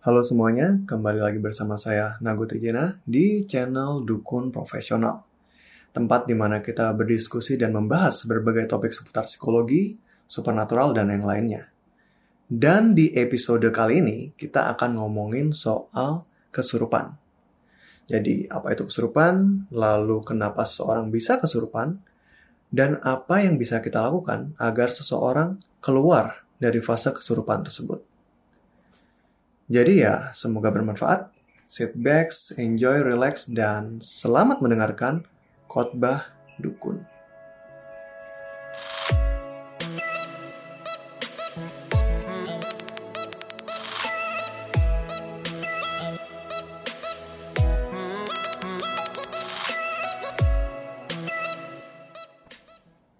Halo semuanya, kembali lagi bersama saya Nago Tejena di channel Dukun Profesional. Tempat di mana kita berdiskusi dan membahas berbagai topik seputar psikologi, supernatural, dan yang lainnya. Dan di episode kali ini, kita akan ngomongin soal kesurupan. Jadi, apa itu kesurupan? Lalu, kenapa seseorang bisa kesurupan? Dan apa yang bisa kita lakukan agar seseorang keluar dari fase kesurupan tersebut? Jadi ya, semoga bermanfaat. Sit back, enjoy, relax, dan selamat mendengarkan khotbah dukun.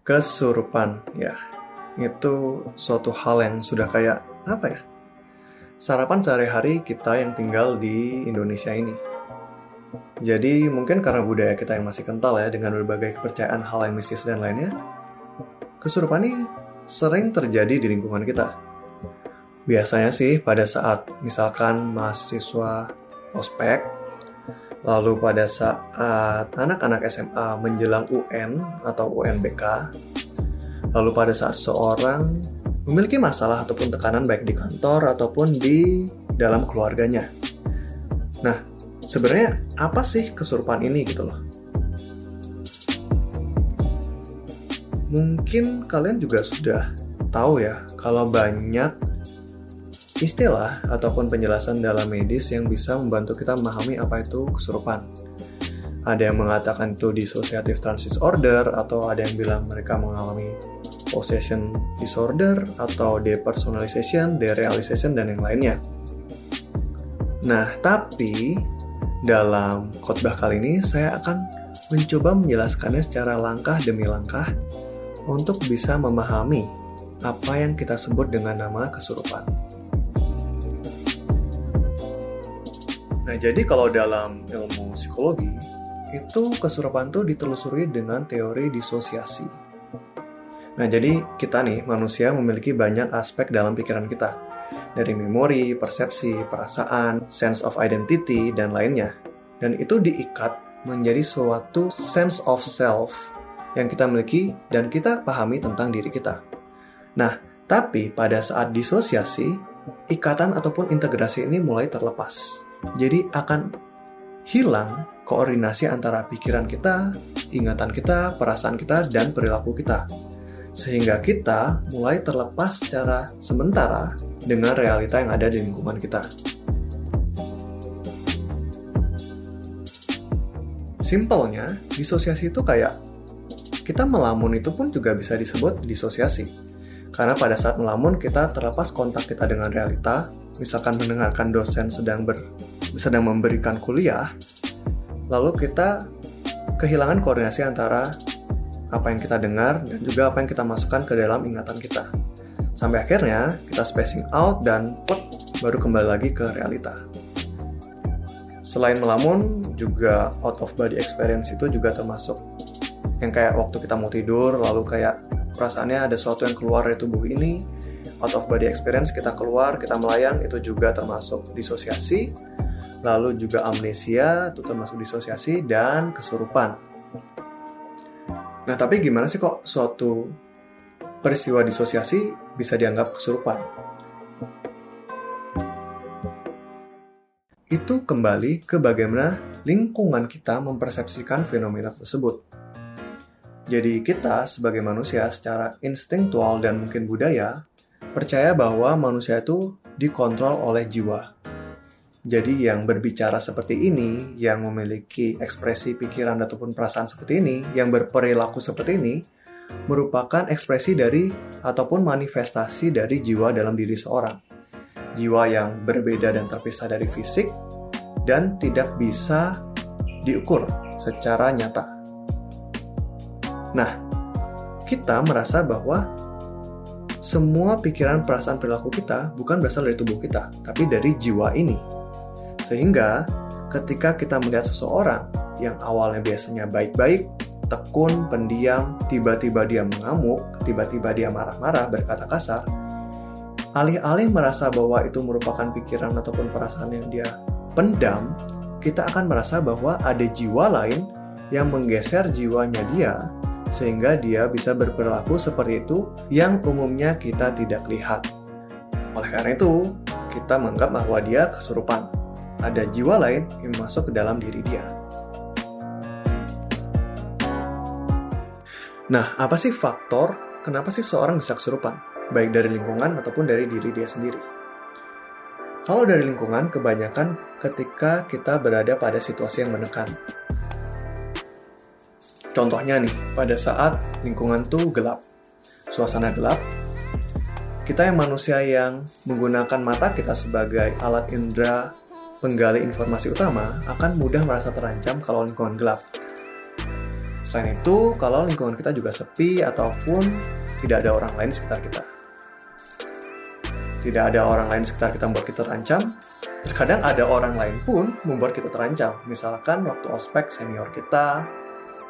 Kesurupan, ya, itu suatu hal yang sudah kayak apa ya? Sarapan sehari-hari kita yang tinggal di Indonesia ini. Jadi mungkin karena budaya kita yang masih kental ya dengan berbagai kepercayaan hal yang mistis dan lainnya, kesurupan ini sering terjadi di lingkungan kita. Biasanya sih pada saat misalkan mahasiswa ospek, lalu pada saat anak-anak SMA menjelang UN atau UNBK, lalu pada saat seorang memiliki masalah ataupun tekanan baik di kantor ataupun di dalam keluarganya. Nah, sebenarnya apa sih kesurupan ini gitu loh? Mungkin kalian juga sudah tahu ya kalau banyak istilah ataupun penjelasan dalam medis yang bisa membantu kita memahami apa itu kesurupan. Ada yang mengatakan itu dissociative transit order atau ada yang bilang mereka mengalami possession disorder atau depersonalization, derealization, dan yang lainnya. Nah, tapi dalam khotbah kali ini saya akan mencoba menjelaskannya secara langkah demi langkah untuk bisa memahami apa yang kita sebut dengan nama kesurupan. Nah, jadi kalau dalam ilmu psikologi, itu kesurupan itu ditelusuri dengan teori disosiasi. Nah, jadi kita nih, manusia memiliki banyak aspek dalam pikiran kita. Dari memori, persepsi, perasaan, sense of identity, dan lainnya. Dan itu diikat menjadi suatu sense of self yang kita miliki dan kita pahami tentang diri kita. Nah, tapi pada saat disosiasi, ikatan ataupun integrasi ini mulai terlepas. Jadi akan hilang koordinasi antara pikiran kita, ingatan kita, perasaan kita, dan perilaku kita sehingga kita mulai terlepas secara sementara dengan realita yang ada di lingkungan kita. Simpelnya, disosiasi itu kayak kita melamun itu pun juga bisa disebut disosiasi. Karena pada saat melamun kita terlepas kontak kita dengan realita, misalkan mendengarkan dosen sedang ber, sedang memberikan kuliah, lalu kita kehilangan koordinasi antara apa yang kita dengar, dan juga apa yang kita masukkan ke dalam ingatan kita. Sampai akhirnya kita spacing out dan put baru kembali lagi ke realita. Selain melamun, juga out of body experience itu juga termasuk yang kayak waktu kita mau tidur, lalu kayak perasaannya ada sesuatu yang keluar dari tubuh ini, out of body experience kita keluar, kita melayang, itu juga termasuk disosiasi, lalu juga amnesia, itu termasuk disosiasi, dan kesurupan Nah, tapi gimana sih kok suatu peristiwa disosiasi bisa dianggap kesurupan? Itu kembali ke bagaimana lingkungan kita mempersepsikan fenomena tersebut. Jadi kita sebagai manusia secara instinktual dan mungkin budaya percaya bahwa manusia itu dikontrol oleh jiwa jadi yang berbicara seperti ini, yang memiliki ekspresi pikiran ataupun perasaan seperti ini, yang berperilaku seperti ini, merupakan ekspresi dari ataupun manifestasi dari jiwa dalam diri seorang. Jiwa yang berbeda dan terpisah dari fisik dan tidak bisa diukur secara nyata. Nah, kita merasa bahwa semua pikiran, perasaan, perilaku kita bukan berasal dari tubuh kita, tapi dari jiwa ini sehingga ketika kita melihat seseorang yang awalnya biasanya baik-baik, tekun, pendiam, tiba-tiba dia mengamuk, tiba-tiba dia marah-marah, berkata kasar, alih-alih merasa bahwa itu merupakan pikiran ataupun perasaan yang dia pendam, kita akan merasa bahwa ada jiwa lain yang menggeser jiwanya dia sehingga dia bisa berperilaku seperti itu yang umumnya kita tidak lihat. Oleh karena itu, kita menganggap bahwa dia kesurupan. Ada jiwa lain yang masuk ke dalam diri dia. Nah, apa sih faktor kenapa sih seorang bisa kesurupan? Baik dari lingkungan ataupun dari diri dia sendiri. Kalau dari lingkungan, kebanyakan ketika kita berada pada situasi yang menekan. Contohnya nih, pada saat lingkungan tuh gelap, suasana gelap, kita yang manusia yang menggunakan mata kita sebagai alat indera penggali informasi utama akan mudah merasa terancam kalau lingkungan gelap. Selain itu, kalau lingkungan kita juga sepi ataupun tidak ada orang lain di sekitar kita. Tidak ada orang lain di sekitar kita membuat kita terancam, terkadang ada orang lain pun membuat kita terancam. Misalkan waktu ospek senior kita,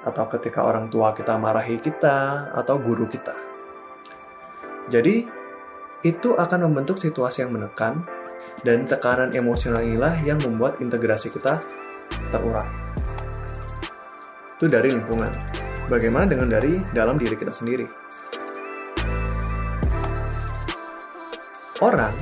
atau ketika orang tua kita marahi kita, atau guru kita. Jadi, itu akan membentuk situasi yang menekan, dan tekanan emosional inilah yang membuat integrasi kita terurai. Itu dari lingkungan. Bagaimana dengan dari dalam diri kita sendiri? Orang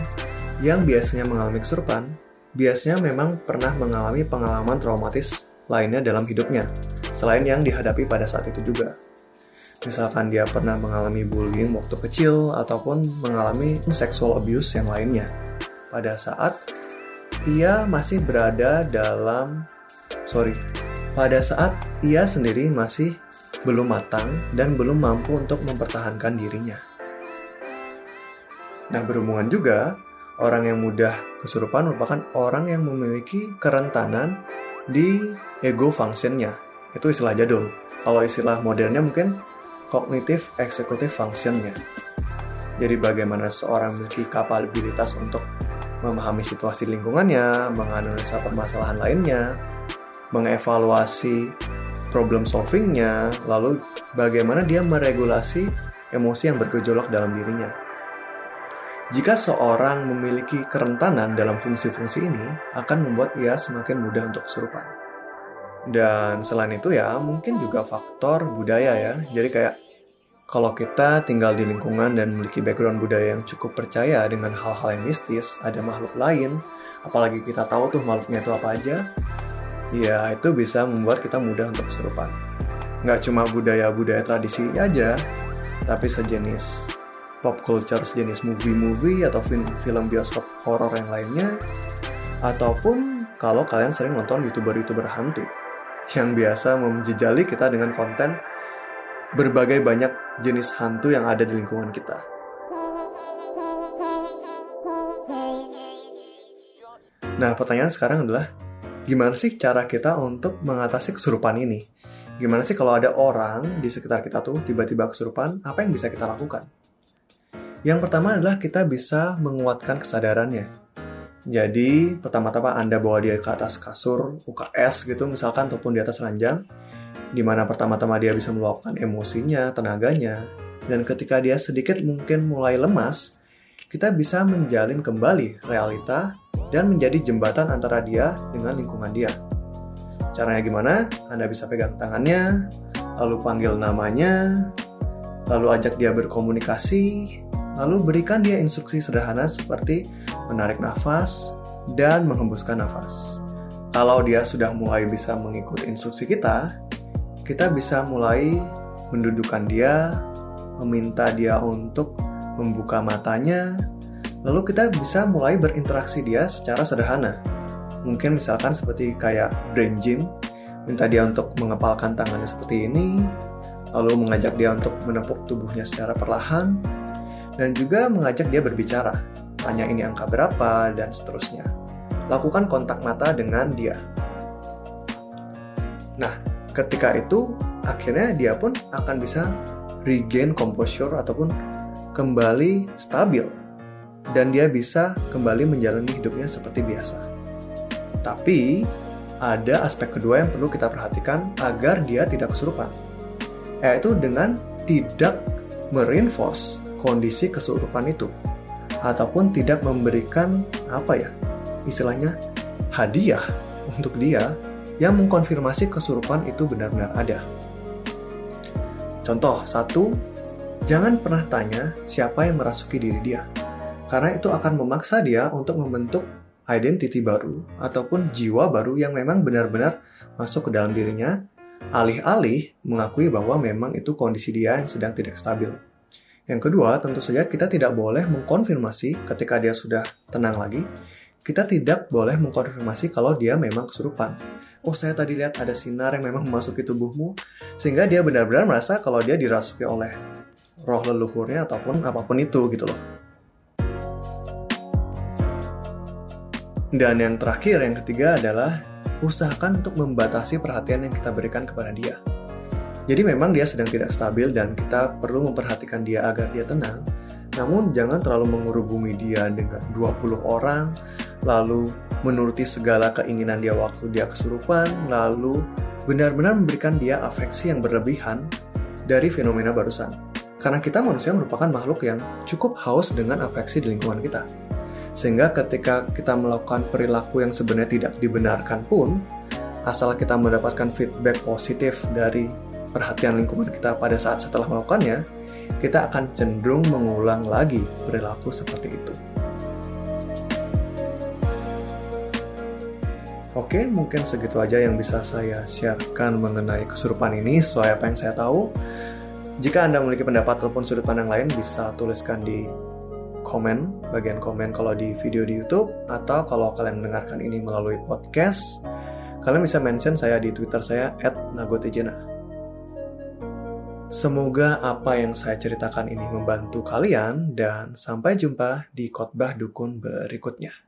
yang biasanya mengalami kesurupan, biasanya memang pernah mengalami pengalaman traumatis lainnya dalam hidupnya, selain yang dihadapi pada saat itu juga. Misalkan dia pernah mengalami bullying waktu kecil ataupun mengalami sexual abuse yang lainnya. Pada saat ia masih berada dalam sorry, pada saat ia sendiri masih belum matang dan belum mampu untuk mempertahankan dirinya. Nah, berhubungan juga, orang yang mudah kesurupan merupakan orang yang memiliki kerentanan di ego functionnya. Itu istilah jadul. Kalau istilah modernnya mungkin Cognitive Executive Functionnya. Jadi bagaimana seorang memiliki kapabilitas untuk memahami situasi lingkungannya, menganalisa permasalahan lainnya, mengevaluasi problem solvingnya, lalu bagaimana dia meregulasi emosi yang bergejolak dalam dirinya. Jika seorang memiliki kerentanan dalam fungsi-fungsi ini, akan membuat ia semakin mudah untuk kesurupan. Dan selain itu ya, mungkin juga faktor budaya ya. Jadi kayak kalau kita tinggal di lingkungan dan memiliki background budaya yang cukup percaya dengan hal-hal yang mistis, ada makhluk lain, apalagi kita tahu tuh makhluknya itu apa aja, ya itu bisa membuat kita mudah untuk kesurupan. Nggak cuma budaya-budaya tradisi aja, tapi sejenis pop culture, sejenis movie-movie atau film, bioskop horor yang lainnya, ataupun kalau kalian sering nonton youtuber-youtuber hantu yang biasa menjejali kita dengan konten berbagai banyak jenis hantu yang ada di lingkungan kita. Nah, pertanyaan sekarang adalah, gimana sih cara kita untuk mengatasi kesurupan ini? Gimana sih kalau ada orang di sekitar kita tuh tiba-tiba kesurupan, apa yang bisa kita lakukan? Yang pertama adalah kita bisa menguatkan kesadarannya. Jadi, pertama-tama Anda bawa dia ke atas kasur UKS gitu misalkan ataupun di atas ranjang di mana pertama-tama dia bisa meluapkan emosinya, tenaganya, dan ketika dia sedikit mungkin mulai lemas, kita bisa menjalin kembali realita dan menjadi jembatan antara dia dengan lingkungan dia. Caranya gimana? Anda bisa pegang tangannya, lalu panggil namanya, lalu ajak dia berkomunikasi, lalu berikan dia instruksi sederhana seperti menarik nafas, dan menghembuskan nafas. Kalau dia sudah mulai bisa mengikuti instruksi kita, kita bisa mulai mendudukkan dia, meminta dia untuk membuka matanya, lalu kita bisa mulai berinteraksi dia secara sederhana. Mungkin misalkan seperti kayak brain gym, minta dia untuk mengepalkan tangannya seperti ini, lalu mengajak dia untuk menepuk tubuhnya secara perlahan, dan juga mengajak dia berbicara tanya ini angka berapa, dan seterusnya. Lakukan kontak mata dengan dia. Nah, ketika itu, akhirnya dia pun akan bisa regain composure ataupun kembali stabil. Dan dia bisa kembali menjalani hidupnya seperti biasa. Tapi, ada aspek kedua yang perlu kita perhatikan agar dia tidak kesurupan. Yaitu dengan tidak mereinforce kondisi kesurupan itu ataupun tidak memberikan apa ya istilahnya hadiah untuk dia yang mengkonfirmasi kesurupan itu benar-benar ada. Contoh satu, jangan pernah tanya siapa yang merasuki diri dia, karena itu akan memaksa dia untuk membentuk identiti baru ataupun jiwa baru yang memang benar-benar masuk ke dalam dirinya, alih-alih mengakui bahwa memang itu kondisi dia yang sedang tidak stabil. Yang kedua, tentu saja kita tidak boleh mengkonfirmasi ketika dia sudah tenang lagi, kita tidak boleh mengkonfirmasi kalau dia memang kesurupan. Oh, saya tadi lihat ada sinar yang memang memasuki tubuhmu, sehingga dia benar-benar merasa kalau dia dirasuki oleh roh leluhurnya ataupun apa pun itu gitu loh. Dan yang terakhir, yang ketiga adalah usahakan untuk membatasi perhatian yang kita berikan kepada dia. Jadi memang dia sedang tidak stabil dan kita perlu memperhatikan dia agar dia tenang, namun jangan terlalu mengurubungi dia dengan 20 orang lalu menuruti segala keinginan dia waktu dia kesurupan, lalu benar-benar memberikan dia afeksi yang berlebihan dari fenomena barusan. Karena kita manusia merupakan makhluk yang cukup haus dengan afeksi di lingkungan kita. Sehingga ketika kita melakukan perilaku yang sebenarnya tidak dibenarkan pun, asal kita mendapatkan feedback positif dari perhatian lingkungan kita pada saat setelah melakukannya, kita akan cenderung mengulang lagi perilaku seperti itu. Oke, mungkin segitu aja yang bisa saya sharekan mengenai kesurupan ini sesuai apa yang saya tahu. Jika Anda memiliki pendapat ataupun sudut pandang lain, bisa tuliskan di komen, bagian komen kalau di video di YouTube, atau kalau kalian mendengarkan ini melalui podcast, kalian bisa mention saya di Twitter saya @nagotejena. Semoga apa yang saya ceritakan ini membantu kalian dan sampai jumpa di khotbah dukun berikutnya.